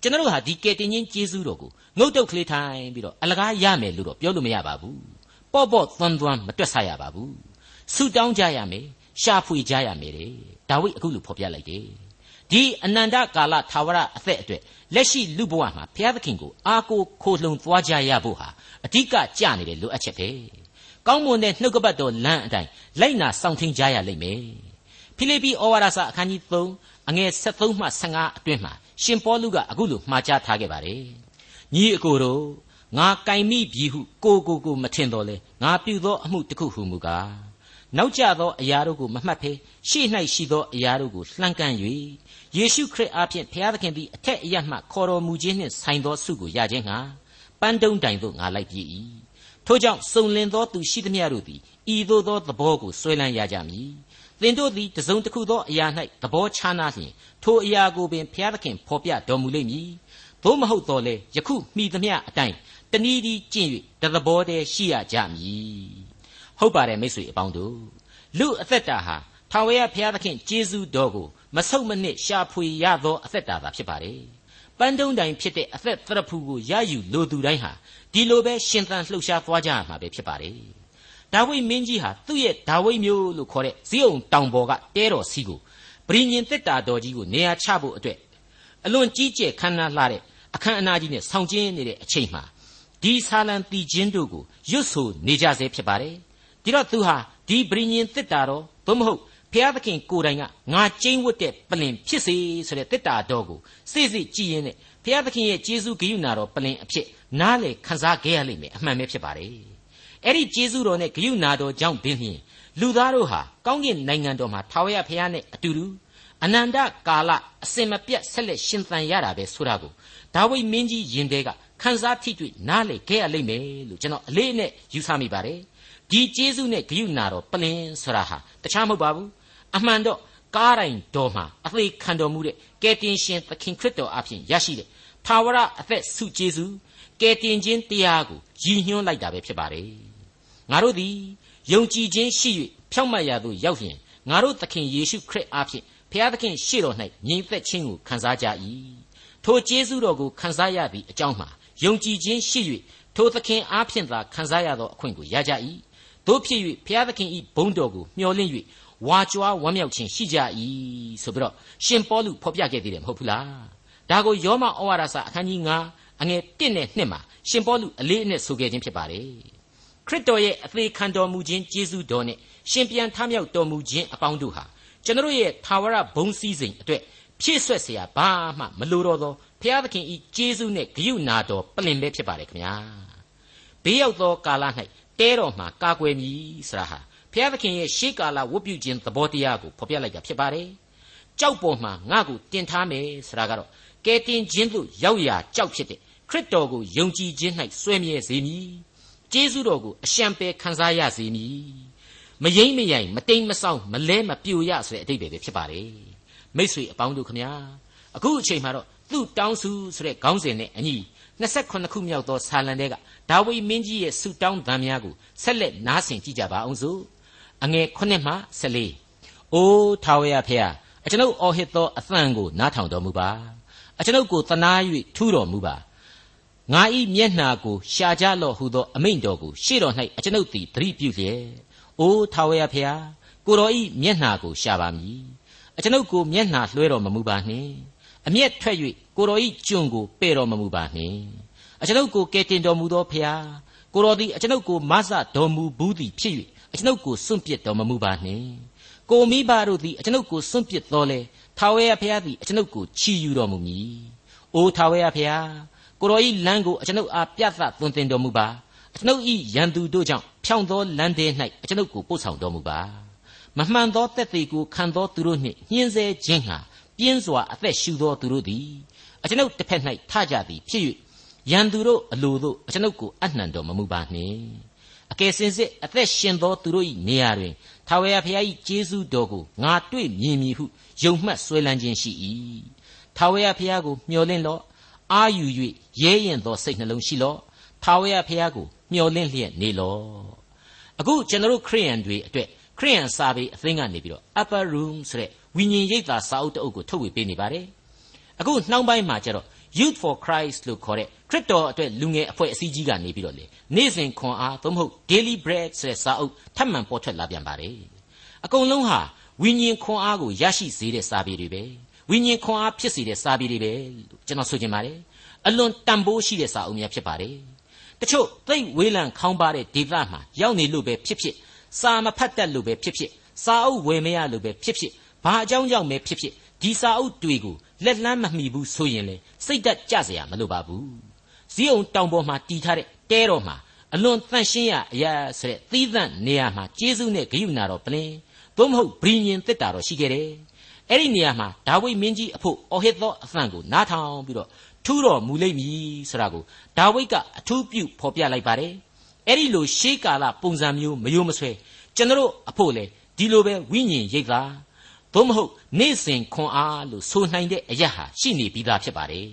ကျွန်တော်တို့ဟာဒီကယ်တင်ရှင်ကျေးဇူးတော်ကိုငုတ်တုတ်ကလေးထိုင်ပြီးတော့အလကားရမယ်လို့တော့ပြောလို့မရပါဘူးပေါ့ပေါ့သွန်းသွန်းမတွက်ဆရပါဘူးဆုတောင်းကြရမယ်ရှာဖွေကြရမယ်တဲ့ဒါဝိဒ်အခုလိုဖော်ပြလိုက်တယ် ဒီအနန္တကာလသာဝရအသက်အတွက်လက်ရှိလူဘဝမှာဘုရားသခင်ကိုအားကိုးခိုလှုံသွားကြရဖို့ဟာအဓိကကြနေတဲ့လိုအပ်ချက်ပဲကောင်းမွန်တဲ့နှုတ်ကပတ်တော်လမ်းအတိုင်းလိုက်နာစောင့်ထင်းကြရလိမ့်မယ်ဖိလိပ္ပိဩဝါဒစာအခန်းကြီး3အငယ်73မှ15အတွင်းမှာရှင်ပေါလုကအခုလိုမှာကြားထားခဲ့ပါတယ်ညီအကိုတို့ငါကင်မိပြီဟုကိုကိုကိုမထင်တော်လေငါပြုသောအမှုတစ်ခုဟုမူကား နောက်ကျသောအရာတို့ကိုမမှတ်ဖဲရှေ့၌ရှိသောအရာတို့ကိုလှမ်းကမ်း၍ယေရှုခရစ်အားဖြင့်ဘုရားသခင်သည်အထက်အရမှခေါ်တော်မူခြင်းနှင့်ဆိုင်သောဆုကိုရခြင်းငှာပန်းတုံးတိုင်သို့ငါလိုက်ပြေး၏ထို့ကြောင့်စုံလင်သောသူရှိသမျှတို့သည်ဤသို့သောသဘောကိုဆွဲလန်းရကြမည်သင်တို့သည်တစုံတစ်ခုသောအရာ၌သဘောချနာလျင်ထိုအရာကိုပင်ဘုရားသခင်ဖော်ပြတော်မူလိမ့်မည်သို့မဟုတ်တော့လေယခုမိသမျှအတိုင်းတနည်းဒီကျင့်၍တသဘောတည်းရှိရကြမည် ဟုတ်ပါတယ်မိတ်ဆွေအပေါင်းတို့လူအသက်တာဟာထာဝရဘုရားသခင်ကျေးဇူးတော်ကိုမဆုတ်မနစ်ရှာဖွေရသောအသက်တာသာဖြစ်ပါတယ်ပန်းတုံးတိုင်ဖြစ်တဲ့အသက်သရဖူကိုရယူလိုသူတိုင်းဟာဒီလိုပဲရှင်သန်လှုပ်ရှားသွားကြရမှာပဲဖြစ်ပါတယ်ဒါဝိမင်းကြီးဟာသူ့ရဲ့ဒါဝိမျိုးလို့ခေါ်တဲ့ဇီးအောင်တောင်ပေါ်ကတဲတော်စီကိုပရိညင်တက်တာတော်ကြီးကိုနေရာချဖို့အတွက်အလွန်ကြီးကျယ်ခမ်းနားလှတဲ့အခမ်းအနားကြီးနဲ့ဆောင်ကျင်းနေတဲ့အချိန်မှာဒီဆာလံတီချင်းတို့ကိုရွတ်ဆိုနေကြဆဲဖြစ်ပါတယ် ဒီတော့သူဟာဒီပရိညင်တက်တာတော်သို့မဟုတ်ဖျားသခင်ကိုယ်တိုင်ကငါကျင်းဝတ်တဲ့ပလင်ဖြစ်စေဆိုတဲ့တက်တာတော်ကိုစိစိကြည်ရင်နဲ့ဖျားသခင်ရဲ့ကျေးဇူးဂရုဏာတော်ပလင်အဖြစ်နားလေခံစားခဲ့ရလိမ့်မယ်အမှန်ပဲဖြစ်ပါတယ်အဲ့ဒီကျေးဇူးတော်နဲ့ဂရုဏာတော်ကြောင့်ပင်ဖြင့်လူသားတို့ဟာကောင်းကင်နိုင်ငံတော်မှာထာဝရဘုရားနဲ့အတူတူအနန္တကာလအစင်မပြတ်ဆက်လက်ရှင်သန်ရတာပဲဆိုတာကိုဒါဝိမင်းကြီးယင်တဲကခန်းစားထိတွေ့နားလေခဲ့ရလိမ့်မယ်လို့ကျွန်တော်အလေးနဲ့ယူဆမိပါတယ် ဒီကျေးဇူးနဲ့ဂရုဏာတော်ပလင်ဆိုတာဟာတခြားမဟုတ်ပါဘူးအမှန်တော့ကားတိုင်းတော်မှာအသေးခံတော်မူတဲ့ကယ်တင်ရှင်သခင်ခရစ်တော်အဖင်ရရှိတဲ့ထာဝရအသက်ဆုကျေးဇူးကယ်တင်ခြင်းတရားကိုရည်ညွှန်းလိုက်တာပဲဖြစ်ပါတယ်ငါတို့သည်ယုံကြည်ခြင်းရှိ၍ဖြောင့်မတ်ရာသို့ရောက်လျင်ငါတို့သခင်ယေရှုခရစ်အားဖြင့်ဖျားသခင်ရှေ့တော်၌ညီသက်ခြင်းကိုခံစားကြ၏ထိုကျေးဇူးတော်ကိုခံစားရသည့်အကြောင်းမှာယုံကြည်ခြင်းရှိ၍ထိုသခင်အားဖြင့်သာခံစားရသောအခွင့်ကိုရကြ၏ တို့ဖြစ်၍ဖျားသခင်၏ဘုန်းတော်ကိုမျှော်လင့်၍ဝါကြွားဝမ်းမြောက်ခြင်းရှိကြ၏ဆိုပြီးတော့ရှင်ပေါလုဖော်ပြခဲ့သေးတယ်မဟုတ်ဘူးလားဒါကိုယောမဩဝါဒစာအခန်းကြီး9အငယ်1နဲ့2မှာရှင်ပေါလုအလေးအနက်ဆိုခဲ့ခြင်းဖြစ်ပါတယ်ခရစ်တော်ရဲ့အသေးခံတော်မူခြင်းကျေးဇူးတော်နဲ့ရှင်ပြန်ထမြောက်တော်မူခြင်းအပေါင်းတို့ဟာကျွန်တော်ရဲ့သာဝရဘုံစည်းစိမ်အတွက်ဖြည့်ဆွက်เสียဘာမှမလိုတော့သောဘုရားသခင်ဤကျေးဇူးနဲ့ဂရုဏာတော်ပလင်ပဲဖြစ်ပါတယ်ခင်ဗျာဘေးရောက်သောကာလ၌ တဲတော်မှာကာကွယ်မည်ဆိုတာဟာဘုရားသခင်ရဲ့ရှေးကာလဝတ်ပြုခြင်းသဘောတရားကိုဖော်ပြလိုက်တာဖြစ်ပါတယ်ကြောက်ပေါ်မှာငါ့ကိုတင်ထားမယ်ဆိုတာကတော့ကဲတင်ခြင်းသို့ရောက်ရာကြောက်ဖြစ်တဲ့ခရစ်တော်ကိုယုံကြည်ခြင်း၌စွဲမြဲစေမည်ကျေးဇူးတော်ကိုအရှံပယ်ခံစားရစေမည်မယိမ့်မယိုင်မတိမ်မဆောင်းမလဲမပြိုရဆိုတဲ့အတိတ်ပဲဖြစ်ပါတယ်မိษွေအပေါင်းတို့ခမညာအခုအချိန်မှာတော့သူ့တောင်းစုဆိုတဲ့ခေါင်းစဉ်နဲ့အညီ 28ခုမြောက်သောဆာလံတဲကဒါဝိမင်းကြီးရဲ့ဆုတောင်းသံများကိုဆက်လက်နားဆင်ကြကြပါအောင်စို့အငယ်9မှ14အိုးထာဝရဖျားအကျွန်ုပ်အော်ဟစ်သောအသံကိုနားထောင်တော်မူပါအကျွန်ုပ်ကိုတနာ၍ထူတော်မူပါငါဤမျက်နှာကိုရှာကြလော့ဟုသောအမိန့်တော်ကိုရှေ့တော်၌အကျွန်ုပ်သည်သတိပြုလျက်အိုးထာဝရဖျားကိုတော်ဤမျက်နှာကိုရှာပါမည်အကျွန်ုပ်ကိုမျက်နှာလွှဲတော်မမူပါနှင့် အမျက်ထွက်၍ကိုတော်ဤကျွန်ကိုပဲ့တော်မမူပါနှင့်အကျွန်ုပ်ကိုကယ်တင်တော်မူသောဖျားကိုတော်သည်အကျွန်ုပ်ကိုမဆတော်မူဘူးသည်ဖြစ်၍အကျွန်ုပ်ကိုစွန့်ပစ်တော်မမူပါနှင့်ကိုမိဘတို့သည်အကျွန်ုပ်ကိုစွန့်ပစ်တော်လဲထာဝရဘုရားသည်အကျွန်ုပ်ကိုချီယူတော်မူမည်အိုထာဝရဘုရားကိုတော်ဤလမ်းကိုအကျွန်ုပ်အားပြသသွန်သင်တော်မူပါအကျွန်ုပ်ဤရန်သူတို့ကြောင့်ဖြောင့်သောလမ်းထဲ၌အကျွန်ုပ်ကိုပို့ဆောင်တော်မူပါမမှန်သောတက်သေးကိုခံသောသူတို့နှင့်ညှင်းဆဲခြင်းဟာ ပြင်းစွာအသက်ရှူသောသူတို့သည်အကျွန်ုပ်တစ်ဖက်၌ထကြသည်ဖြစ်၍ရန်သူတို့အလိုတို့အကျွန်ုပ်ကိုအနှံတော်မမူပါနှင့်အကယ်စင်စစ်အသက်ရှင်သောသူတို့၏နေရာတွင်ထာဝရဘုရား၏ကျေးဇူးတော်ကိုငါတွေ့မြင်မည်ဟုယုံမှတ်ဆွဲလန်းခြင်းရှိ၏ထာဝရဘုရားကိုမျှော်လင့်လော့အာယူ၍ရဲရင်သောစိတ်နှလုံးရှိလော့ထာဝရဘုရားကိုမျှော်လင့်လျက်နေလော့အခုကျွန်တော်ခရိယန်တွေအတွက်ခရိယန်စာပေအသင်းကနေပြီးတော့ upper room ဆိုတဲ့ ဝိညာဉ်ရိပ်သာစာအုပ်တအုပ်ကိုထုတ်ဝေပေးနေပါတယ်အခုနှောင်းပိုင်းမှာကျတော့ Youth for Christ လို့ခေါ်တဲ့ခရစ်တော်အတွက်လူငယ်အဖွဲ့အစည်းကြီးကနေပြီးတော့လေနေ့စဉ်ခွန်အားသို့မဟုတ် Daily Bread ဆိုတဲ့စာအုပ်ထပ်မံပေါ်ထွက်လာပြန်ပါတယ်အကုန်လုံးဟာဝိညာဉ်ခွန်အားကိုရရှိစေတဲ့စာပေတွေပဲဝိညာဉ်ခွန်အားဖြစ်စေတဲ့စာပေတွေပဲလို့ကျွန်တော်ဆိုချင်ပါတယ်အလွန်တန်ဖိုးရှိတဲ့စာအုပ်များဖြစ်ပါတယ်တချို့သိဝေးလံခေါင်းပါတဲ့ဒေသမှာရောက်နေလို့ပဲဖြစ်ဖြစ်စာမဖတ်တတ်လို့ပဲဖြစ်ဖြစ်စာအုပ်ဝယ်မရလို့ပဲဖြစ်ဖြစ် ဘာအကြောင်းကြောင့်ပဲဖြစ်ဖြစ်ဒီစာအုပ်တွေကိုလက်လန်းမမှီဘူးဆိုရင်လေစိတ်သက်ကြစရာမလိုပါဘူးဇီးအောင်တောင်ပေါ်မှာတီထားတဲ့တဲတော်မှာအလွန်တန့်ရှင်းရအရာဆိုတဲ့သီးသန့်နေရာမှာကျေးဇူးနဲ့ဂရုဏာတော်ပလင်သို့မဟုတ်ဗြိညင်တက်တာတော်ရှိခဲ့တယ်အဲ့ဒီနေရာမှာဒါဝိမင်းကြီးအဖို့အော်ဟစ်သောအသံကိုနားထောင်ပြီးတော့ထူးတော်မူလိမ့်မည်ဆိုတာကိုဒါဝိကအထူးပြုဖော်ပြလိုက်ပါတယ်အဲ့ဒီလိုရှေးကာလပုံစံမျိုးမယိုမဆွဲကျွန်တော်အဖို့လေဒီလိုပဲဝိညာဉ်ရိပ်သာ သို့မဟုတ်နေ့စဉ်ခွန်အားလို့ဆိုနိုင်တဲ့အရာဟာရှိနေပြီးသားဖြစ်ပါတယ်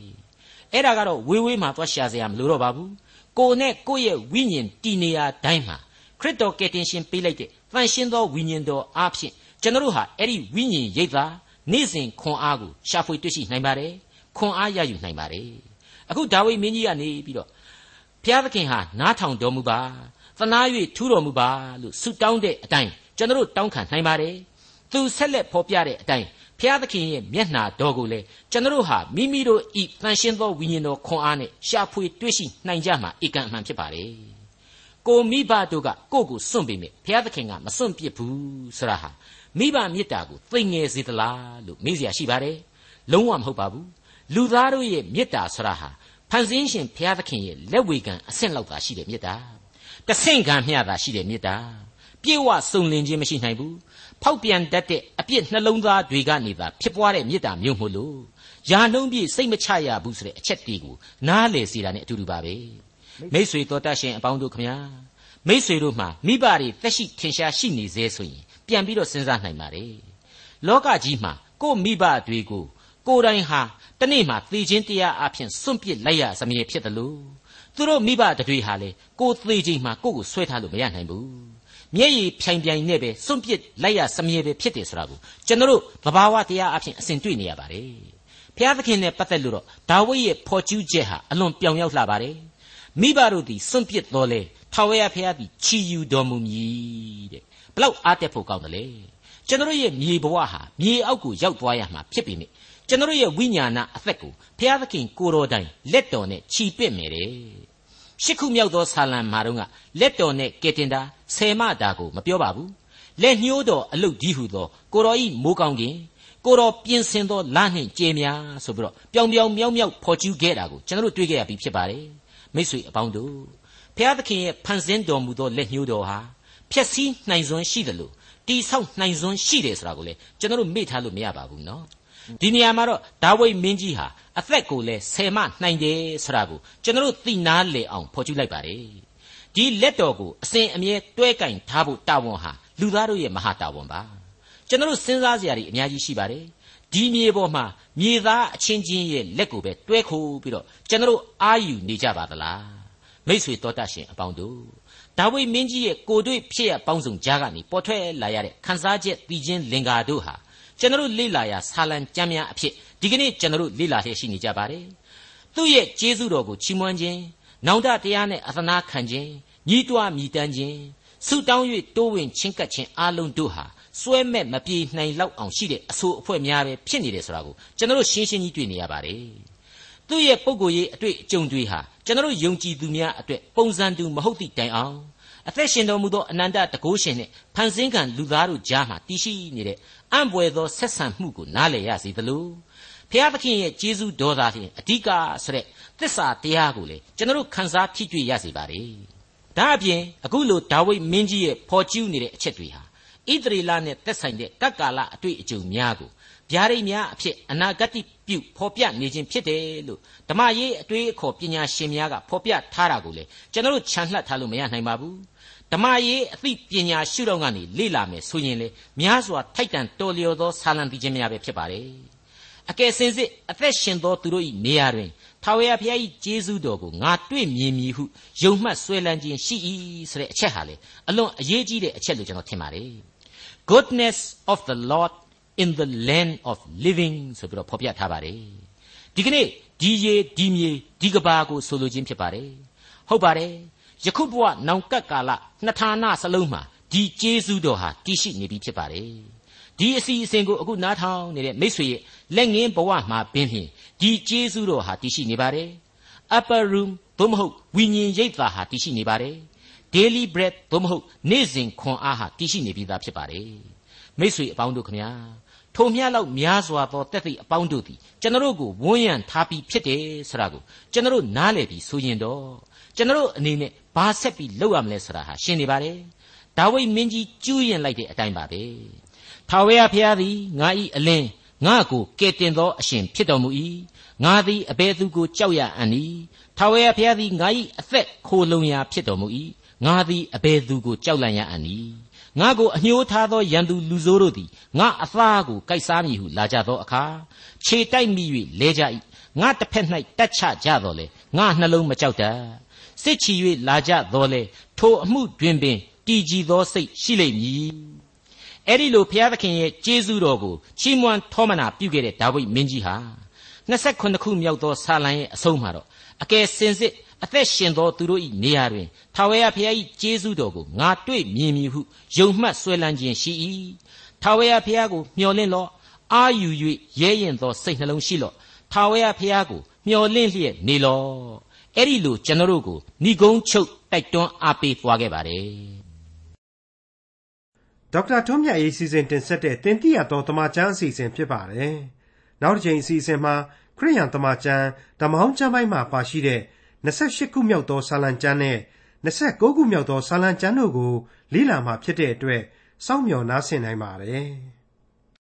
အဲ့ဒါကတော့ဝေးဝေးမှာသွားရှာစရာမလိုတော့ပါဘူးကိုနဲ့ကိုယ့်ရဲ့ဝိညာဉ်တည်နေရာတိုင်းမှာခရစ်တော်ကယ်တင်ရှင်ပေးလိုက်တဲ့တန်ရှင်းသောဝိညာဉ်တော်အားဖြင့်ကျွန်တော်ဟာအဲ့ဒီဝိညာဉ်ရိပ်သာနေ့စဉ်ခွန်အားကိုရှာဖွေတွေ့ရှိနိုင်ပါတယ်ခွန်အားရယူနိုင်ပါတယ်အခုဒါဝိမင်းကြီးကနေပြီးတော့ဘုရားသခင်ဟာနားထောင်တော်မူပါသနာ၍ထူးတော်မူပါလို့ဆုတောင်းတဲ့အတိုင်းကျွန်တော်တောင်းခံနိုင်ပါတယ် သူဆက်လက်ဖော်ပြတဲ့အတိုင်းဖျားသခင်ရဲ့မျက်နှာတော်ကိုလည်းကျွန်တော်ဟာမိမိတို့ဤတန်ရှင်းသောဝိညာဉ်တော်ခွန်အားနဲ့ရှာဖွေတွေ့ရှိနိုင်ကြမှာအေကံအမှန်ဖြစ်ပါလေကိုမိဘတို့ကကိုကိုစွန့်ပေမဲ့ဖျားသခင်ကမစွန့်ပစ်ဘူးဆရာဟာမိဘမေတ္တာကိုသိငယ်စေသလားလို့မေးစရာရှိပါတယ်လုံးဝမဟုတ်ပါဘူးလူသားတို့ရဲ့မေတ္တာဆရာဟာဖန်ဆင်းရှင်ဘုရားသခင်ရဲ့လက်ဝေခံအဆင့်လောက်သာရှိတဲ့မေတ္တာတဆင့်ခံမျှသာရှိတဲ့မေတ္တာ ပြေဝစုံလင်ခြင်းမရှိနိုင်ဘူးဖောက်ပြန်တတ်တဲ့အပြစ်နှလုံးသားတွေကနေသာဖြစ်ပွားတဲ့မေတ္တာမျိုးမို့လို့ယာနှုံးပြည့်စိတ်မချရဘူးဆိုတဲ့အချက်တီးကိုနားလေစီတာနဲ့အတူတူပါပဲမိษွေတော်တတ်ရှင်အပေါင်းတို့ခမညာမိษွေတို့မှာမိဘတွေတက်ရှိထင်ရှားရှိနေသေးဆိုရင်ပြန်ပြီးတော့စဉ်းစားနိုင်ပါတယ်လောကကြီးမှာကို့မိဘတွေကိုကိုယ်တိုင်ဟာတနေ့မှသေခြင်းတရားအဖြစ်စွန့်ပစ်လိုက်ရစမြဲဖြစ်တယ်လို့သူတို့မိဘတွေဟာလေကိုယ်သေခြင်းမှာကိုယ့်ကိုဆွဲထားလို့မရနိုင်ဘူး မျက်ရည်ဖြိုင်ပြိုင်နဲ့ပဲစွန့်ပစ်လိုက်ရစမြဲပဲဖြစ်တယ်ဆိုတာကိုကျွန်တော်တို့သဘာဝတရားအဖြစ်အစဉ်တွေ့နေရပါတယ်ဘုရားသခင်နဲ့ပတ်သက်လို့တော့ဒါဝိဒ်ရဲ့ဖော်ကျူးချက်ဟာအလွန်ပြောင်ရောက်လှပါတယ်မိဘတို့သည်စွန့်ပစ်တော်လဲထာဝရဘုရားသည်ချီယူတော်မူမည်တဲ့ဘလောက်အားတက်ဖို့ကောင်းတယ်လေကျွန်တော်ရဲ့မြေဘဝဟာမြေအောက်ကိုရောက်သွားရမှာဖြစ်ပေမယ့်ကျွန်တော်ရဲ့ဝိညာဏအသက်ကိုဘုရားသခင်ကိုတော်တိုင်လက်တော်နဲ့ခြိပစ်မယ်တဲ့ ရှစ်ခုမြောက်သောဆာလံမှာတော့ကလက်တော်နဲ့ကဲတင်တာဆယ်မတာကိုမပြောပါဘူးလက်ညှိုးတော်အလုတ်ကြီးဟုသောကိုတော်ဤမိုးကောင်းခြင်းကိုတော်ပြင်ဆင်သောလနှင့်ကျေများဆိုပြီးတော့ပြောင်ပြောင်မြောက်မြောက်ဖော်ကျူးခဲ့တာကိုကျွန်တော်တို့တွေ့ခဲ့ရပြီဖြစ်ပါတယ်မိတ်ဆွေအပေါင်းတို့ဘုရားသခင်ရဲ့ဖန်ဆင်းတော်မူသောလက်ညှိုးတော်ဟာဖြည့်ဆည်းနိုင်စွမ်းရှိတယ်လို့တိဆောက်နိုင်စွမ်းရှိတယ်ဆိုတာကိုလေကျွန်တော်တို့မေ့ထားလို့မရပါဘူးเนาะဒီနေရာမှာတော့ဒါဝိဒ်မင်းကြီးဟာ အသက်ကိုလည်းဆယ်မနိုင်တယ်ဆိုတာကိုကျွန်တော်တို့သိနာလေအောင်ဖော်ကျူးလိုက်ပါတယ်ဒီလက်တော်ကိုအစဉ်အမြဲတွဲကင်ထားဖို့တာဝန်ဟာလူသားတို့ရဲ့မဟာတာဝန်ပါကျွန်တော်တို့စဉ်းစားစရာတွေအများကြီးရှိပါတယ်ဒီမြေပေါ်မှာမြေသားအချင်းချင်းရဲ့လက်ကိုပဲတွဲခိုးပြီးတော့ကျွန်တော်တို့အာယူနေကြပါသလားမိษွေတော်တတ်ရှင်အပေါင်းတို့ဒါဝိမင်းကြီးရဲ့ကိုတွေ့ဖြစ်ရပေါင်းစုံကြားကနေပေါ်ထွက်လာရတဲ့ခန်းစားချက်ပြီးချင်းလင်္ကာတို့ဟာ ကျွန်တော်လေ့လာရာဆာလံကျမ်းများအဖြစ်ဒီကနေ့ကျွန်တော်လေ့လာလျက်ရှိနေကြပါတယ်သူ့ရဲ့ကျေးဇူးတော်ကိုချီးမွမ်းခြင်းနောင်တတရားနဲ့အသနာခံခြင်းညီးတွားမြည်တမ်းခြင်းဆုတောင်း၍တိုးဝင်ချင်းကပ်ခြင်းအလုံးတို့ဟာစွဲမဲ့မပြေနိုင်လောက်အောင်ရှိတဲ့အဆိုအဖွဲများပဲဖြစ်နေတယ်ဆိုတာကိုကျွန်တော်ရှင်းရှင်းကြီးတွေ့နေရပါတယ်သူ့ရဲ့ပုံကိုယ်ရေးအတွေ့အကြုံတွေဟာကျွန်တော်ယုံကြည်သူများအတွက်ပုံစံတူမဟုတ်သည့်တိုင်အောင် အသက်ရှင်တော်မူသောအနန္တတကုရှင်နှင့်ဖန်ဆင်းခံလူသားတို့ကြားမှာတည်ရှိနေတဲ့အံ့ဘွယ်သောဆက်ဆံမှုကိုနားလည်ရစေသလိုဖျားသခင်ရဲ့ကျေးဇူးတော်သားဖြင့်အဓိကဆိုတဲ့သစ္စာတရားကိုလေကျွန်တော်ခန်းစားဖြစ်တွေ့ရစေပါ रे ဒါအပြင်အခုလိုဒါဝိဒ်မင်းကြီးရဲ့ဖော်ကျူးနေတဲ့အချက်တွေဟာဣသရေလနဲ့သက်ဆိုင်တဲ့ကပ်ကာလအတွေ့အကြုံများကိုဗျာဒိတ်များအဖြစ်အနာဂတ်ပြုဖော်ပြနေခြင်းဖြစ်တယ်လို့ဓမ္မရေးအတွေ့အခေါ်ပညာရှင်များကဖော်ပြထားတာကိုလေကျွန်တော်တို့ခြံလှပ်ထားလို့မရနိုင်ပါဘူး ဓမ္မရေးအသိပညာရှုထောင့်ကနေလေ့လာမယ်ဆိုရင်လေများစွာထိုက်တန်တော်လျော်သောဆာလံတိခြင်းများပဲဖြစ်ပါတယ်အကယ်စင်စစ်အသက်ရှင်သောသူတို့၏နေရာတွင်ထာဝရဘုရား၏ကျေးဇူးတော်ကိုငါတွေ့မြင်မည်ဟုယုံမှတ်ဆွဲလန်းခြင်းရှိ၏ဆိုတဲ့အချက်ဟာလေအလွန်အရေးကြီးတဲ့အချက်လို့ကျွန်တော်ထင်ပါတယ် goodness of the lord in the land of living ဆိုပြီးတော့ဖော်ပြထားပါတယ်ဒီကနေ့ဒီရေဒီမြေဒီကဘာကိုဆိုလိုခြင်းဖြစ်ပါတယ်ဟုတ်ပါတယ် ယခုဘဝနောင်ကပ်ကာလနှစ်ဌာနစလုံးမှာဒီကျေးဇူးတော်ဟာတည်ရှိနေပြီဖြစ်ပါတယ်ဒီအစီအစဉ်ကိုအခုနားထောင်နေတဲ့မိတ်ဆွေရဲ့လက်ငင်းဘဝမှာပင်ဖြင့်ဒီကျေးဇူးတော်ဟာတည်ရှိနေပါတယ် upper room သို့မဟုတ်ဝိညာဉ်ရိပ်သာဟာတည်ရှိနေပါတယ် daily bread သို့မဟုတ်နေ့စဉ်ခွန်အားဟာတည်ရှိနေပြီးသားဖြစ်ပါတယ်မိတ်ဆွေအပေါင်းတို့ခမညာထိုမြတ်လောက်များစွာသောတက်သည့်အပေါင်းတို့သည်ကျွန်တော်ကိုဝန်းရံထားပြီးဖြစ်တယ်ဆိုတာကိုကျွန်တော်နားလည်ပြီးဆိုရင်တော့ ကျွန်တော်အနေနဲ့ဘာဆက်ပြီးလုပ်ရမလဲဆိုတာဟာရှင်းနေပါတယ်ဒါဝိမင်းကြီးကျူးရင်လိုက်တဲ့အတိုင်းပါပဲထာဝရဘုရားသည်ငါ၏အလင်းငါကိုကယ်တင်သောအရှင်ဖြစ်တော်မူ၏ငါသည်အဘယ်သူကိုကြောက်ရအံ့နည်းထာဝရဘုရားသည်ငါ၏အသက်ခိုလုံရာဖြစ်တော်မူ၏ငါသည်အဘယ်သူကိုကြောက်လန့်ရအံ့နည်းငါကိုအညှိုးထားသောရန်သူလူဆိုးတို့သည်ငါအသားကိုကိုက်စားမည်ဟုလာကြသောအခါခြေတိုက်မိ၍လဲကြ၏ငါတစ်ဖက်၌တက်ချကြတော်လေငါနှလုံးမကြောက်တတ် စစ်ချီ၍လာကြတော်လေထိုအမှုတွင်ပင်တည်ကြည်သောစိတ်ရှိလိမ့်မည်အဲ့ဒီလိုဘုရားသခင်ရဲ့ကျေးဇူးတော်ကိုချီးမွမ်းထောမနာပြုခဲ့တဲ့ဒါဝိဒ်မင်းကြီးဟာ29ခုမြောက်သောဆာလံရဲ့အဆုံးမှာတော့အကယ်စင်စစ်အသက်ရှင်သောသူတို့၏နေရာတွင်ထာဝရဘုရား၏ကျေးဇူးတော်ကိုငါတွေ့မြင်မည်ဟုယုံမှတ်ဆွဲလန်းခြင်းရှိ၏ထာဝရဘုရားကိုမျှော်လင့်လော့အာယူ၍ရဲရင်သောစိတ်နှလုံးရှိလော့ထာဝရဘုရားကိုမျှော်လင့်လျက်နေလော့ အဲ့ဒီလိုကျွန်တော်တို့ကိုဏိကုံးချုပ်တိုက်တွန်းအားပေးသွားခဲ့ပါတယ်ဒေါက်တာထွန်းမြတ်ရေးစီစဉ်တင်ဆက်တဲ့တင်ပြတော်တမချန်းအစီအစဉ်ဖြစ်ပါတယ်နောက်တစ်ချိန်အစီအစဉ်မှာခရိယန်တမချန်းဓမ္မဟောင်းကျမ်းပိုင်းမှာပါရှိတဲ့28ခုမြောက်သောဆာလံကျမ်းနဲ့29ခုမြောက်သောဆာလံကျမ်းတို့ကိုလေ့လာမှဖြစ်တဲ့အတွက်စောင့်မျှော်နားဆင်နိုင်ပါတယ်။